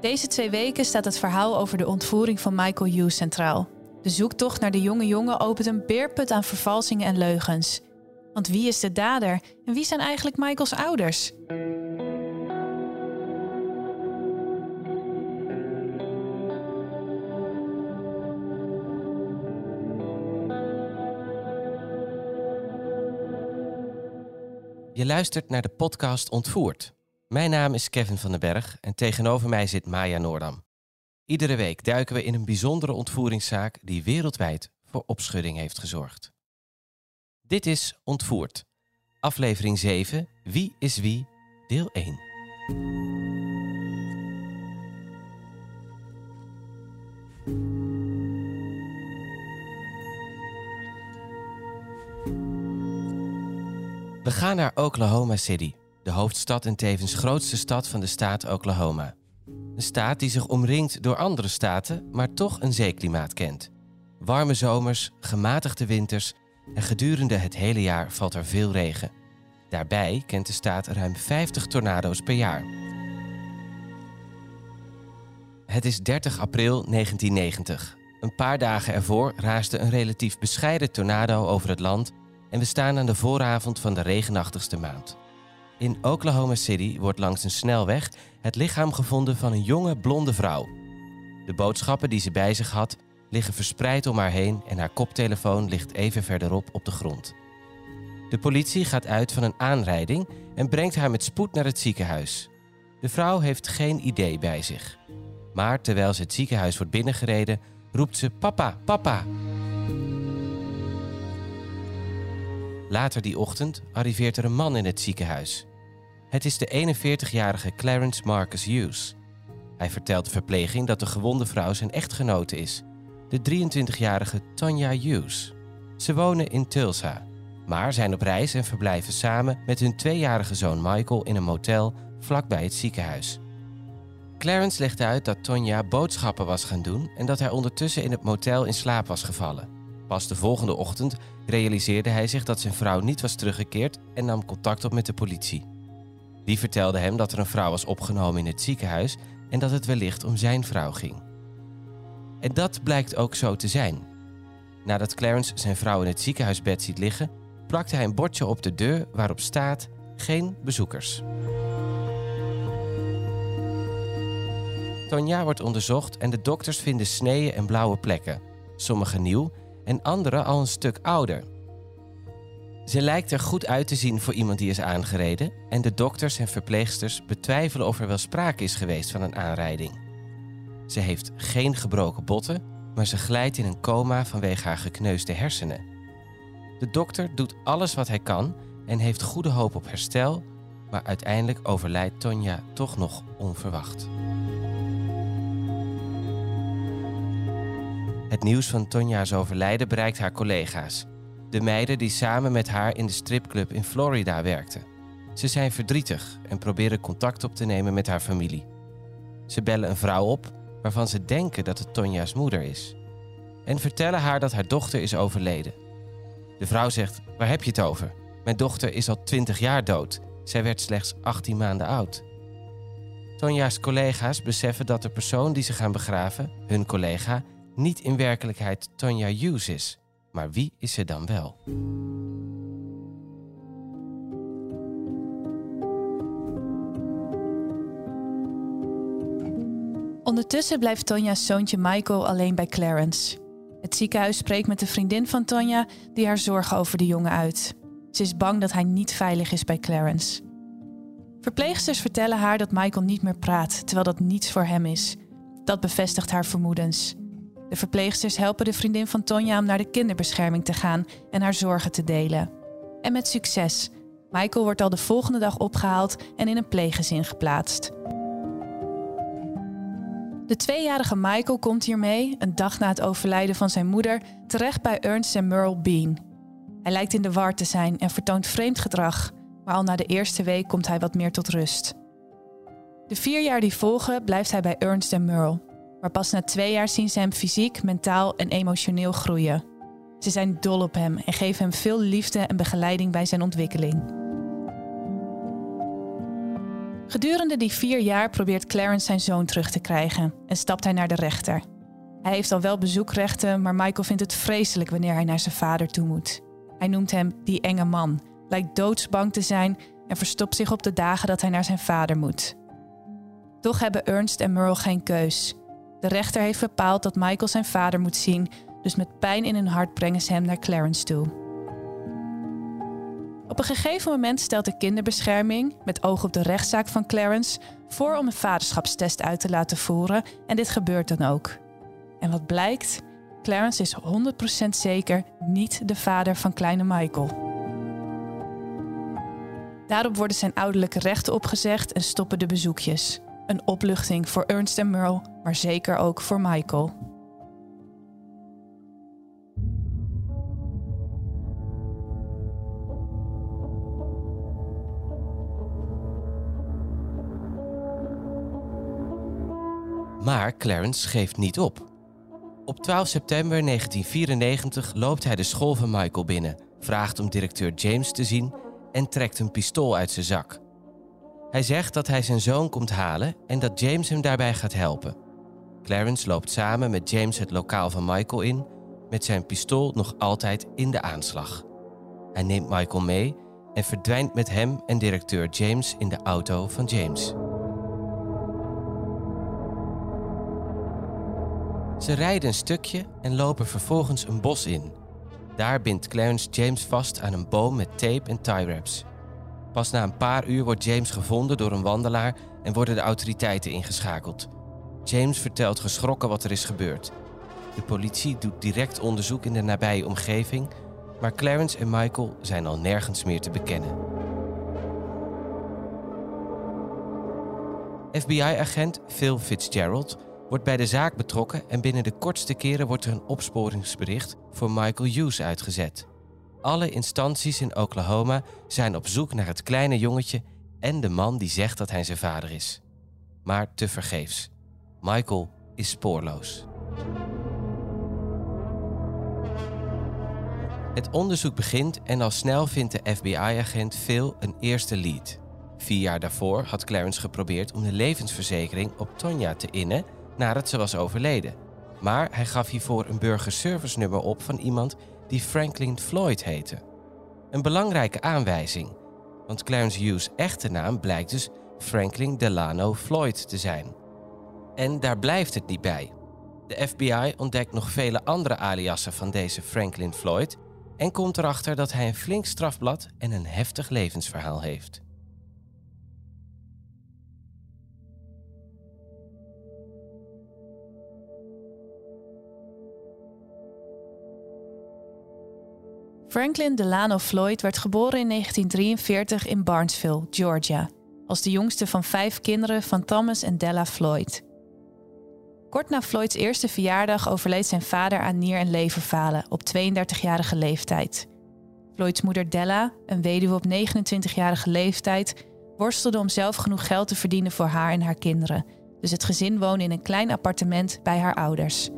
Deze twee weken staat het verhaal over de ontvoering van Michael Hughes centraal. De zoektocht naar de jonge jongen opent een beerput aan vervalsingen en leugens. Want wie is de dader en wie zijn eigenlijk Michaels ouders? Je luistert naar de podcast Ontvoerd. Mijn naam is Kevin van den Berg en tegenover mij zit Maya Noordam. Iedere week duiken we in een bijzondere ontvoeringszaak die wereldwijd voor opschudding heeft gezorgd. Dit is Ontvoerd, aflevering 7, Wie is wie, deel 1. We gaan naar Oklahoma City, de hoofdstad en tevens grootste stad van de staat Oklahoma. Een staat die zich omringt door andere staten, maar toch een zeeklimaat kent. Warme zomers, gematigde winters en gedurende het hele jaar valt er veel regen. Daarbij kent de staat ruim 50 tornado's per jaar. Het is 30 april 1990. Een paar dagen ervoor raasde een relatief bescheiden tornado over het land en we staan aan de vooravond van de regenachtigste maand. In Oklahoma City wordt langs een snelweg het lichaam gevonden van een jonge blonde vrouw. De boodschappen die ze bij zich had liggen verspreid om haar heen en haar koptelefoon ligt even verderop op de grond. De politie gaat uit van een aanrijding en brengt haar met spoed naar het ziekenhuis. De vrouw heeft geen idee bij zich. Maar terwijl ze het ziekenhuis wordt binnengereden, roept ze: Papa, papa! Later die ochtend arriveert er een man in het ziekenhuis. Het is de 41-jarige Clarence Marcus Hughes. Hij vertelt de verpleging dat de gewonde vrouw zijn echtgenote is, de 23-jarige Tanya Hughes. Ze wonen in Tulsa, maar zijn op reis en verblijven samen met hun tweejarige zoon Michael in een motel vlakbij het ziekenhuis. Clarence legde uit dat Tonya boodschappen was gaan doen en dat hij ondertussen in het motel in slaap was gevallen. Pas de volgende ochtend realiseerde hij zich dat zijn vrouw niet was teruggekeerd en nam contact op met de politie. Die vertelde hem dat er een vrouw was opgenomen in het ziekenhuis en dat het wellicht om zijn vrouw ging. En dat blijkt ook zo te zijn. Nadat Clarence zijn vrouw in het ziekenhuisbed ziet liggen, plakte hij een bordje op de deur waarop staat: geen bezoekers. Tonja wordt onderzocht en de dokters vinden sneeën en blauwe plekken, sommige nieuw en andere al een stuk ouder. Ze lijkt er goed uit te zien voor iemand die is aangereden en de dokters en verpleegsters betwijfelen of er wel sprake is geweest van een aanrijding. Ze heeft geen gebroken botten, maar ze glijdt in een coma vanwege haar gekneusde hersenen. De dokter doet alles wat hij kan en heeft goede hoop op herstel, maar uiteindelijk overlijdt Tonja toch nog onverwacht. Het nieuws van Tonja's overlijden bereikt haar collega's. De meiden die samen met haar in de stripclub in Florida werkten. Ze zijn verdrietig en proberen contact op te nemen met haar familie. Ze bellen een vrouw op waarvan ze denken dat het Tonja's moeder is. En vertellen haar dat haar dochter is overleden. De vrouw zegt: Waar heb je het over? Mijn dochter is al 20 jaar dood. Zij werd slechts 18 maanden oud. Tonja's collega's beseffen dat de persoon die ze gaan begraven, hun collega, niet in werkelijkheid Tonya Hughes is. Maar wie is ze dan wel? Ondertussen blijft Tonja's zoontje Michael alleen bij Clarence. Het ziekenhuis spreekt met de vriendin van Tonja die haar zorgen over de jongen uit. Ze is bang dat hij niet veilig is bij Clarence. Verpleegsters vertellen haar dat Michael niet meer praat, terwijl dat niets voor hem is. Dat bevestigt haar vermoedens. De verpleegsters helpen de vriendin van Tonja om naar de kinderbescherming te gaan en haar zorgen te delen. En met succes. Michael wordt al de volgende dag opgehaald en in een pleeggezin geplaatst. De tweejarige Michael komt hiermee, een dag na het overlijden van zijn moeder, terecht bij Ernst en Merle Bean. Hij lijkt in de war te zijn en vertoont vreemd gedrag, maar al na de eerste week komt hij wat meer tot rust. De vier jaar die volgen blijft hij bij Ernst en Merle, maar pas na twee jaar zien ze hem fysiek, mentaal en emotioneel groeien. Ze zijn dol op hem en geven hem veel liefde en begeleiding bij zijn ontwikkeling. Gedurende die vier jaar probeert Clarence zijn zoon terug te krijgen en stapt hij naar de rechter. Hij heeft al wel bezoekrechten, maar Michael vindt het vreselijk wanneer hij naar zijn vader toe moet. Hij noemt hem die enge man, lijkt doodsbang te zijn en verstopt zich op de dagen dat hij naar zijn vader moet. Toch hebben Ernst en Merle geen keus. De rechter heeft bepaald dat Michael zijn vader moet zien, dus met pijn in hun hart brengen ze hem naar Clarence toe. Op een gegeven moment stelt de kinderbescherming, met oog op de rechtszaak van Clarence, voor om een vaderschapstest uit te laten voeren en dit gebeurt dan ook. En wat blijkt? Clarence is 100% zeker niet de vader van kleine Michael. Daarop worden zijn ouderlijke rechten opgezegd en stoppen de bezoekjes. Een opluchting voor Ernst en Merle, maar zeker ook voor Michael. Maar Clarence geeft niet op. Op 12 september 1994 loopt hij de school van Michael binnen, vraagt om directeur James te zien en trekt een pistool uit zijn zak. Hij zegt dat hij zijn zoon komt halen en dat James hem daarbij gaat helpen. Clarence loopt samen met James het lokaal van Michael in, met zijn pistool nog altijd in de aanslag. Hij neemt Michael mee en verdwijnt met hem en directeur James in de auto van James. Ze rijden een stukje en lopen vervolgens een bos in. Daar bindt Clarence James vast aan een boom met tape en tie wraps. Pas na een paar uur wordt James gevonden door een wandelaar en worden de autoriteiten ingeschakeld. James vertelt geschrokken wat er is gebeurd. De politie doet direct onderzoek in de nabije omgeving, maar Clarence en Michael zijn al nergens meer te bekennen. FBI-agent Phil Fitzgerald wordt bij de zaak betrokken en binnen de kortste keren wordt er een opsporingsbericht voor Michael Hughes uitgezet. Alle instanties in Oklahoma zijn op zoek naar het kleine jongetje en de man die zegt dat hij zijn vader is. Maar tevergeefs. Michael is spoorloos. Het onderzoek begint en al snel vindt de FBI-agent Phil een eerste lead. Vier jaar daarvoor had Clarence geprobeerd om de levensverzekering op Tonya te innen nadat ze was overleden. Maar hij gaf hiervoor een burgerservice nummer op van iemand die Franklin Floyd heette. Een belangrijke aanwijzing, want Clarence Hughes' echte naam blijkt dus Franklin Delano Floyd te zijn. En daar blijft het niet bij. De FBI ontdekt nog vele andere aliassen van deze Franklin Floyd en komt erachter dat hij een flink strafblad en een heftig levensverhaal heeft. Franklin Delano Floyd werd geboren in 1943 in Barnesville, Georgia, als de jongste van vijf kinderen van Thomas en Della Floyd. Kort na Floyds eerste verjaardag overleed zijn vader aan nier- en leverfalen op 32-jarige leeftijd. Floyds moeder Della, een weduwe op 29-jarige leeftijd, worstelde om zelf genoeg geld te verdienen voor haar en haar kinderen. Dus het gezin woonde in een klein appartement bij haar ouders.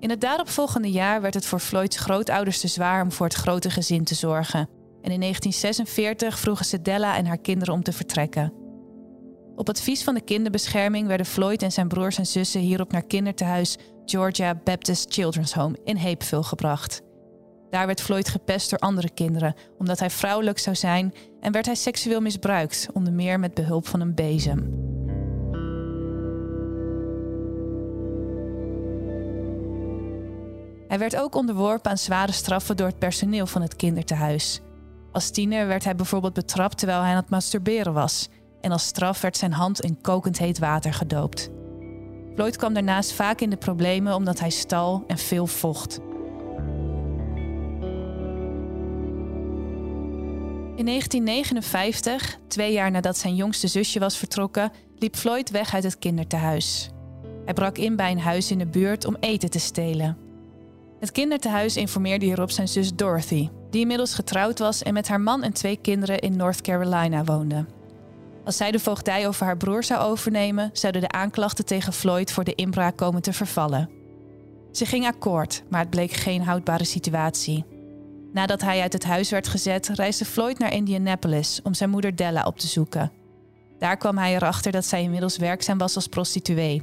In het daaropvolgende jaar werd het voor Floyds grootouders te zwaar om voor het grote gezin te zorgen. En in 1946 vroegen ze Della en haar kinderen om te vertrekken. Op advies van de kinderbescherming werden Floyd en zijn broers en zussen hierop naar kindertehuis Georgia Baptist Children's Home in Hapeville gebracht. Daar werd Floyd gepest door andere kinderen omdat hij vrouwelijk zou zijn en werd hij seksueel misbruikt, onder meer met behulp van een bezem. Hij werd ook onderworpen aan zware straffen door het personeel van het kindertehuis. Als tiener werd hij bijvoorbeeld betrapt terwijl hij aan het masturberen was. En als straf werd zijn hand in kokend heet water gedoopt. Floyd kwam daarnaast vaak in de problemen omdat hij stal en veel vocht. In 1959, twee jaar nadat zijn jongste zusje was vertrokken, liep Floyd weg uit het kindertehuis. Hij brak in bij een huis in de buurt om eten te stelen. Het kindertehuis informeerde hierop zijn zus Dorothy, die inmiddels getrouwd was en met haar man en twee kinderen in North Carolina woonde. Als zij de voogdij over haar broer zou overnemen, zouden de aanklachten tegen Floyd voor de inbraak komen te vervallen. Ze ging akkoord, maar het bleek geen houdbare situatie. Nadat hij uit het huis werd gezet, reisde Floyd naar Indianapolis om zijn moeder Della op te zoeken. Daar kwam hij erachter dat zij inmiddels werkzaam was als prostituee.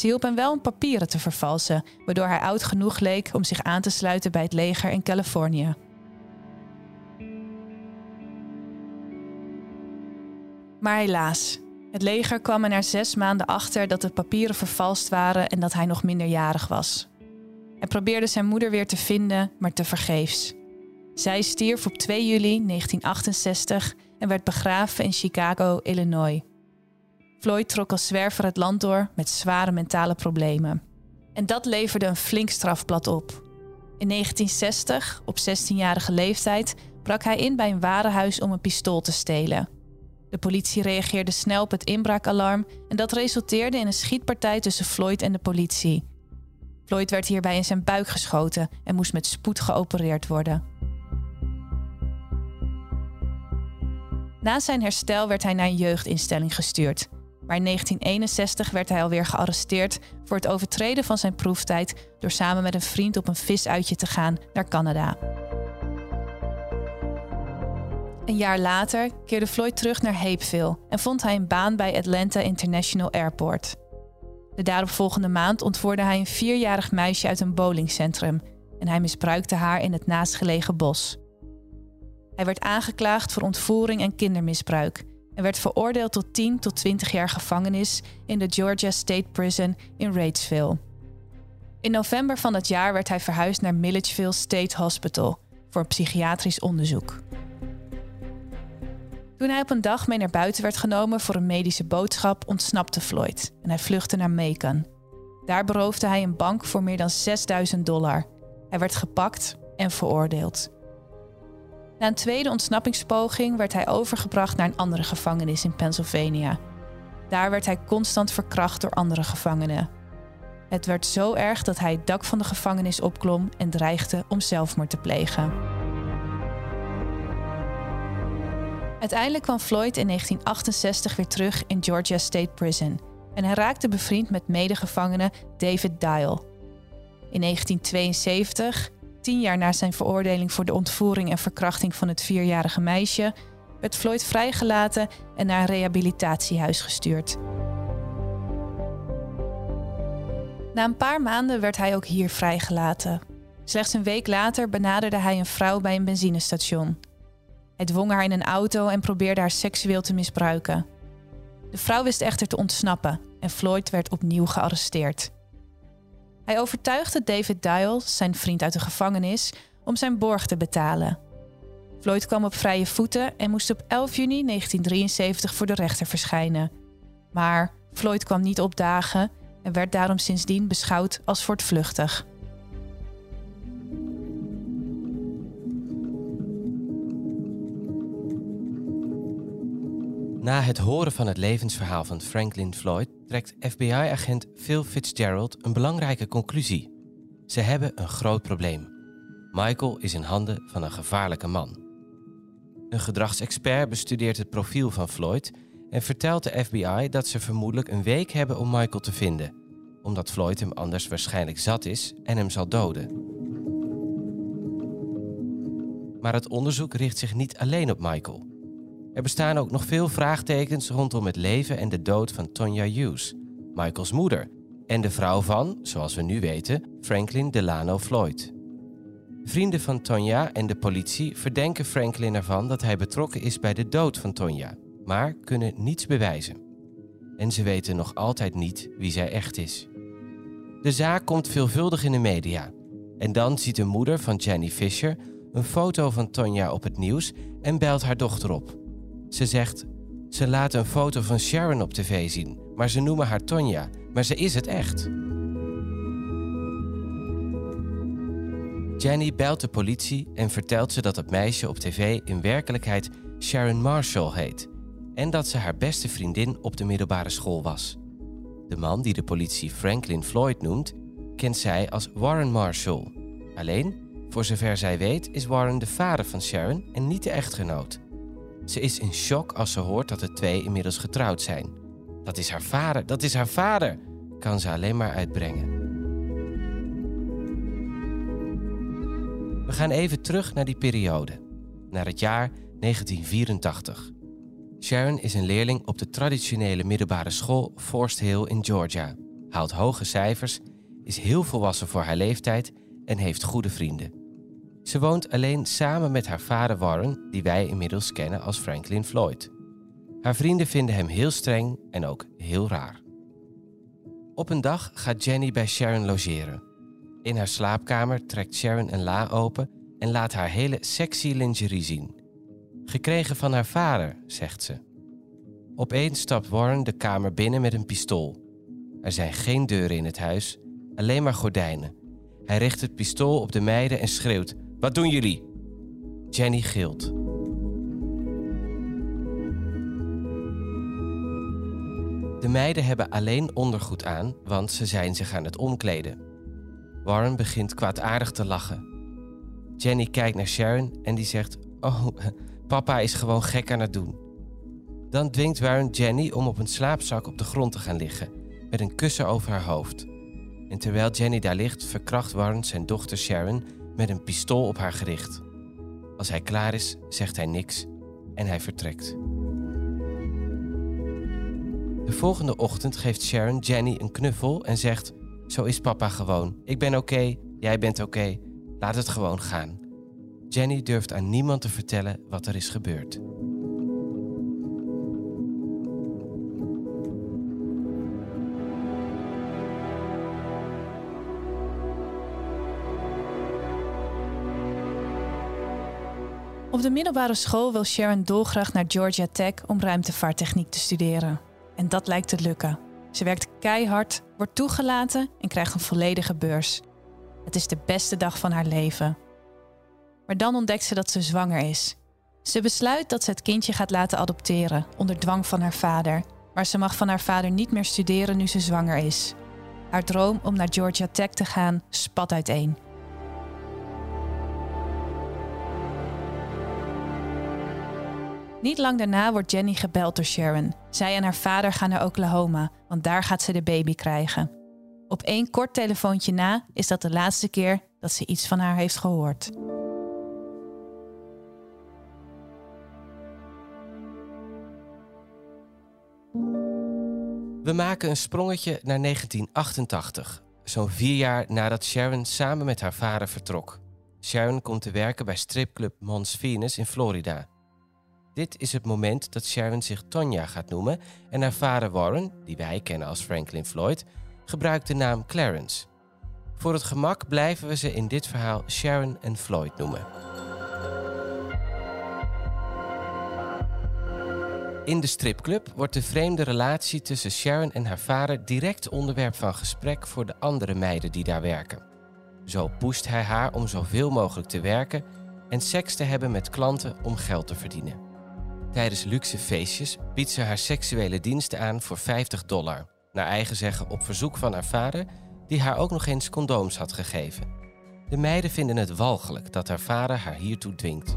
Ze hielp hem wel om papieren te vervalsen, waardoor hij oud genoeg leek om zich aan te sluiten bij het leger in Californië. Maar helaas, het leger kwam er na zes maanden achter dat de papieren vervalst waren en dat hij nog minderjarig was. Hij probeerde zijn moeder weer te vinden, maar tevergeefs. Zij stierf op 2 juli 1968 en werd begraven in Chicago, Illinois. Floyd trok als zwerver het land door met zware mentale problemen. En dat leverde een flink strafblad op. In 1960, op 16-jarige leeftijd, brak hij in bij een warenhuis om een pistool te stelen. De politie reageerde snel op het inbraakalarm en dat resulteerde in een schietpartij tussen Floyd en de politie. Floyd werd hierbij in zijn buik geschoten en moest met spoed geopereerd worden. Na zijn herstel werd hij naar een jeugdinstelling gestuurd. Maar in 1961 werd hij alweer gearresteerd voor het overtreden van zijn proeftijd door samen met een vriend op een visuitje te gaan naar Canada. Een jaar later keerde Floyd terug naar Hapeville en vond hij een baan bij Atlanta International Airport. De daaropvolgende maand ontvoerde hij een vierjarig meisje uit een bowlingcentrum en hij misbruikte haar in het naastgelegen bos. Hij werd aangeklaagd voor ontvoering en kindermisbruik en werd veroordeeld tot 10 tot 20 jaar gevangenis in de Georgia State Prison in Ratesville. In november van dat jaar werd hij verhuisd naar Milledgeville State Hospital voor psychiatrisch onderzoek. Toen hij op een dag mee naar buiten werd genomen voor een medische boodschap, ontsnapte Floyd en hij vluchtte naar Macon. Daar beroofde hij een bank voor meer dan 6000 dollar. Hij werd gepakt en veroordeeld. Na een tweede ontsnappingspoging werd hij overgebracht naar een andere gevangenis in Pennsylvania. Daar werd hij constant verkracht door andere gevangenen. Het werd zo erg dat hij het dak van de gevangenis opklom en dreigde om zelfmoord te plegen. Uiteindelijk kwam Floyd in 1968 weer terug in Georgia State Prison en hij raakte bevriend met medegevangene David Dial. In 1972, tien jaar na zijn veroordeling voor de ontvoering en verkrachting van het vierjarige meisje, werd Floyd vrijgelaten en naar een rehabilitatiehuis gestuurd. Na een paar maanden werd hij ook hier vrijgelaten. Slechts een week later benaderde hij een vrouw bij een benzinestation. Hij dwong haar in een auto en probeerde haar seksueel te misbruiken. De vrouw wist echter te ontsnappen en Floyd werd opnieuw gearresteerd. Hij overtuigde David Dial, zijn vriend uit de gevangenis, om zijn borg te betalen. Floyd kwam op vrije voeten en moest op 11 juni 1973 voor de rechter verschijnen. Maar Floyd kwam niet opdagen en werd daarom sindsdien beschouwd als voortvluchtig. Na het horen van het levensverhaal van Franklin Floyd trekt FBI-agent Phil Fitzgerald een belangrijke conclusie. Ze hebben een groot probleem. Michael is in handen van een gevaarlijke man. Een gedragsexpert bestudeert het profiel van Floyd en vertelt de FBI dat ze vermoedelijk een week hebben om Michael te vinden, omdat Floyd hem anders waarschijnlijk zat is en hem zal doden. Maar het onderzoek richt zich niet alleen op Michael. Er bestaan ook nog veel vraagtekens rondom het leven en de dood van Tonya Hughes, Michaels moeder, en de vrouw van, zoals we nu weten, Franklin Delano Floyd. Vrienden van Tonya en de politie verdenken Franklin ervan dat hij betrokken is bij de dood van Tonya, maar kunnen niets bewijzen. En ze weten nog altijd niet wie zij echt is. De zaak komt veelvuldig in de media. En dan ziet de moeder van Jenny Fisher een foto van Tonya op het nieuws en belt haar dochter op. Ze zegt: Ze laten een foto van Sharon op tv zien, maar ze noemen haar Tonja, maar ze is het echt. Jenny belt de politie en vertelt ze dat het meisje op tv in werkelijkheid Sharon Marshall heet en dat ze haar beste vriendin op de middelbare school was. De man die de politie Franklin Floyd noemt, kent zij als Warren Marshall. Alleen, voor zover zij weet, is Warren de vader van Sharon en niet de echtgenoot. Ze is in shock als ze hoort dat de twee inmiddels getrouwd zijn. Dat is haar vader, dat is haar vader, kan ze alleen maar uitbrengen. We gaan even terug naar die periode, naar het jaar 1984. Sharon is een leerling op de traditionele middelbare school Forest Hill in Georgia, haalt hoge cijfers, is heel volwassen voor haar leeftijd en heeft goede vrienden. Ze woont alleen samen met haar vader Warren, die wij inmiddels kennen als Franklin Floyd. Haar vrienden vinden hem heel streng en ook heel raar. Op een dag gaat Jenny bij Sharon logeren. In haar slaapkamer trekt Sharon een la open en laat haar hele sexy lingerie zien. Gekregen van haar vader, zegt ze. Opeens stapt Warren de kamer binnen met een pistool. Er zijn geen deuren in het huis, alleen maar gordijnen. Hij richt het pistool op de meiden en schreeuwt: Wat doen jullie? Jenny gilt. De meiden hebben alleen ondergoed aan, want ze zijn zich aan het omkleden. Warren begint kwaadaardig te lachen. Jenny kijkt naar Sharon en die zegt: Oh, papa is gewoon gek aan het doen. Dan dwingt Warren Jenny om op een slaapzak op de grond te gaan liggen, met een kussen over haar hoofd. En terwijl Jenny daar ligt, verkracht Warren zijn dochter Sharon met een pistool op haar gericht. Als hij klaar is, zegt hij niks en hij vertrekt. De volgende ochtend geeft Sharon Jenny een knuffel en zegt: Zo is papa gewoon. Ik ben oké, jij bent oké. Laat het gewoon gaan. Jenny durft aan niemand te vertellen wat er is gebeurd. Op de middelbare school wil Sharon dolgraag naar Georgia Tech om ruimtevaarttechniek te studeren. En dat lijkt te lukken. Ze werkt keihard, wordt toegelaten en krijgt een volledige beurs. Het is de beste dag van haar leven. Maar dan ontdekt ze dat ze zwanger is. Ze besluit dat ze het kindje gaat laten adopteren, onder dwang van haar vader. Maar ze mag van haar vader niet meer studeren nu ze zwanger is. Haar droom om naar Georgia Tech te gaan spat uiteen. Niet lang daarna wordt Jenny gebeld door Sharon. Zij en haar vader gaan naar Oklahoma, want daar gaat ze de baby krijgen. Op één kort telefoontje na is dat de laatste keer dat ze iets van haar heeft gehoord. We maken een sprongetje naar 1988, zo'n vier jaar nadat Sharon samen met haar vader vertrok. Sharon komt te werken bij stripclub Mons Venus in Florida. Dit is het moment dat Sharon zich Tonya gaat noemen en haar vader Warren, die wij kennen als Franklin Floyd, gebruikt de naam Clarence. Voor het gemak blijven we ze in dit verhaal Sharon en Floyd noemen. In de stripclub wordt de vreemde relatie tussen Sharon en haar vader direct onderwerp van gesprek voor de andere meiden die daar werken. Zo pusht hij haar om zoveel mogelijk te werken en seks te hebben met klanten om geld te verdienen. Tijdens luxe feestjes biedt ze haar seksuele diensten aan voor 50 dollar. Naar eigen zeggen op verzoek van haar vader, die haar ook nog eens condooms had gegeven. De meiden vinden het walgelijk dat haar vader haar hiertoe dwingt.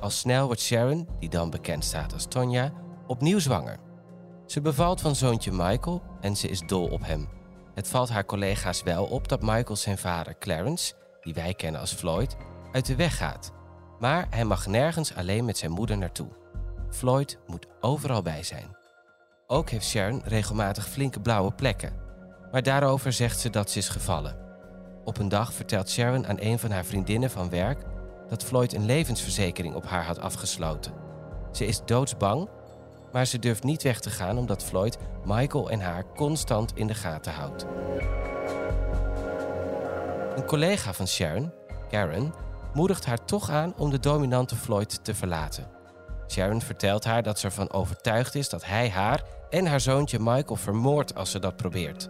Al snel wordt Sharon, die dan bekend staat als Tonya, opnieuw zwanger. Ze bevalt van zoontje Michael en ze is dol op hem. Het valt haar collega's wel op dat Michael zijn vader Clarence, die wij kennen als Floyd, uit de weg gaat maar hij mag nergens alleen met zijn moeder naartoe. Floyd moet overal bij zijn. Ook heeft Sharon regelmatig flinke blauwe plekken. Maar daarover zegt ze dat ze is gevallen. Op een dag vertelt Sharon aan een van haar vriendinnen van werk dat Floyd een levensverzekering op haar had afgesloten. Ze is doodsbang, maar ze durft niet weg te gaan omdat Floyd Michael en haar constant in de gaten houdt. Een collega van Sharon, Karen, moedigt haar toch aan om de dominante Floyd te verlaten. Sharon vertelt haar dat ze ervan overtuigd is dat hij haar en haar zoontje Michael vermoordt als ze dat probeert.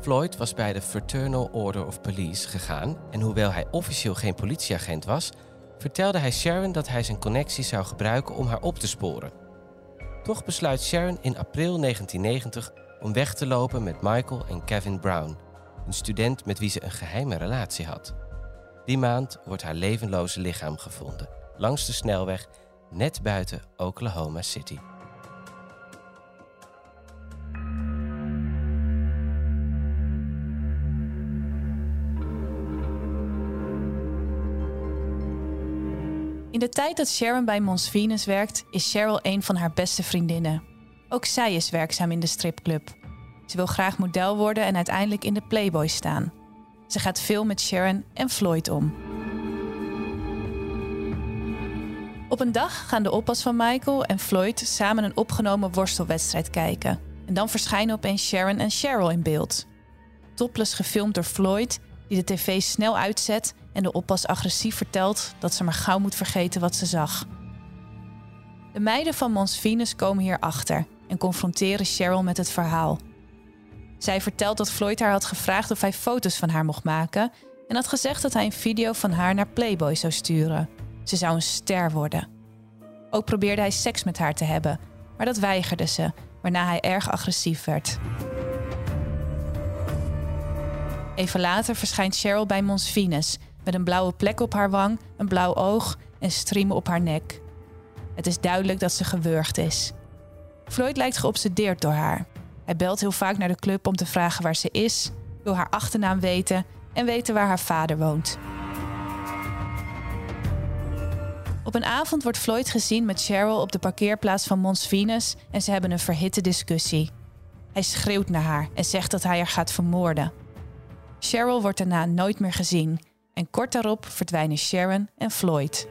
Floyd was bij de Fraternal Order of Police gegaan en hoewel hij officieel geen politieagent was, vertelde hij Sharon dat hij zijn connectie zou gebruiken om haar op te sporen. Toch besluit Sharon in april 1990 om weg te lopen met Michael en Kevin Brown, een student met wie ze een geheime relatie had. Die maand wordt haar levenloze lichaam gevonden, langs de snelweg net buiten Oklahoma City. In de tijd dat Sharon bij Mons Venus werkt, is Cheryl een van haar beste vriendinnen. Ook zij is werkzaam in de stripclub. Ze wil graag model worden en uiteindelijk in de Playboy staan. Ze gaat veel met Sharon en Floyd om. Op een dag gaan de oppas van Michael en Floyd samen een opgenomen worstelwedstrijd kijken. En dan verschijnen opeens Sharon en Cheryl in beeld. Topless gefilmd door Floyd, die de tv snel uitzet en de oppas agressief vertelt dat ze maar gauw moet vergeten wat ze zag. De meiden van Mons Venus komen hierachter en confronteren Cheryl met het verhaal. Zij vertelt dat Floyd haar had gevraagd of hij foto's van haar mocht maken en had gezegd dat hij een video van haar naar Playboy zou sturen. Ze zou een ster worden. Ook probeerde hij seks met haar te hebben, maar dat weigerde ze, waarna hij erg agressief werd. Even later verschijnt Cheryl bij Mons Venus met een blauwe plek op haar wang, een blauw oog en striemen op haar nek. Het is duidelijk dat ze gewurgd is. Floyd lijkt geobsedeerd door haar. Hij belt heel vaak naar de club om te vragen waar ze is, wil haar achternaam weten en weten waar haar vader woont. Op een avond wordt Floyd gezien met Cheryl op de parkeerplaats van Mons Venus en ze hebben een verhitte discussie. Hij schreeuwt naar haar en zegt dat hij haar gaat vermoorden. Cheryl wordt daarna nooit meer gezien en kort daarop verdwijnen Sharon en Floyd.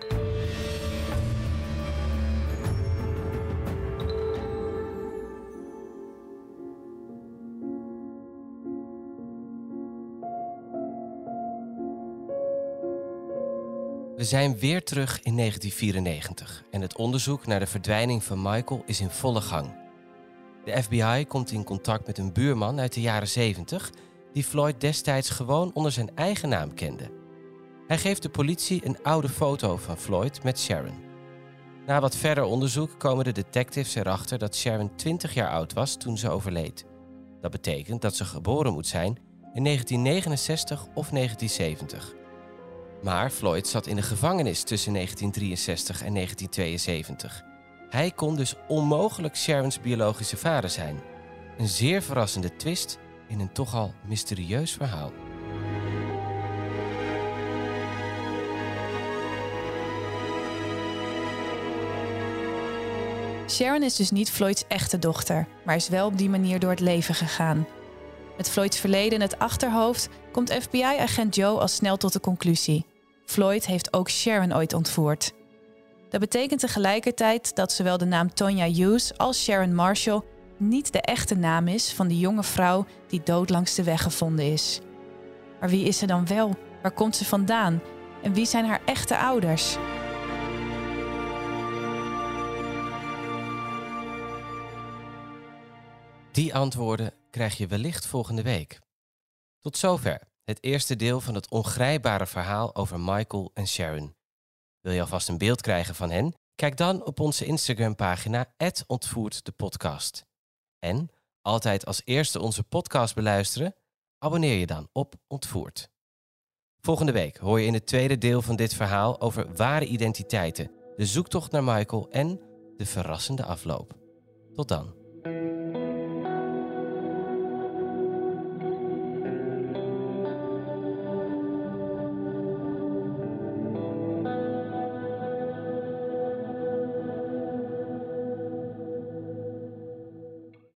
We zijn weer terug in 1994 en het onderzoek naar de verdwijning van Michael is in volle gang. De FBI komt in contact met een buurman uit de jaren 70 die Floyd destijds gewoon onder zijn eigen naam kende. Hij geeft de politie een oude foto van Floyd met Sharon. Na wat verder onderzoek komen de detectives erachter dat Sharon 20 jaar oud was toen ze overleed. Dat betekent dat ze geboren moet zijn in 1969 of 1970. Maar Floyd zat in de gevangenis tussen 1963 en 1972. Hij kon dus onmogelijk Sharons biologische vader zijn. Een zeer verrassende twist in een toch al mysterieus verhaal. Sharon is dus niet Floyds echte dochter, maar is wel op die manier door het leven gegaan. Met Floyds verleden in het achterhoofd komt FBI-agent Joe al snel tot de conclusie: Floyd heeft ook Sharon ooit ontvoerd. Dat betekent tegelijkertijd dat zowel de naam Tonya Hughes als Sharon Marshall niet de echte naam is van de jonge vrouw die dood langs de weg gevonden is. Maar wie is ze dan wel? Waar komt ze vandaan? En wie zijn haar echte ouders? Die antwoorden krijg je wellicht volgende week. Tot zover het eerste deel van het ongrijpbare verhaal over Michael en Sharon. Wil je alvast een beeld krijgen van hen? Kijk dan op onze Instagram-pagina ontvoert de podcast. En altijd als eerste onze podcast beluisteren, abonneer je dan op Ontvoerd. Volgende week hoor je in het tweede deel van dit verhaal over ware identiteiten, de zoektocht naar Michael en de verrassende afloop. Tot dan.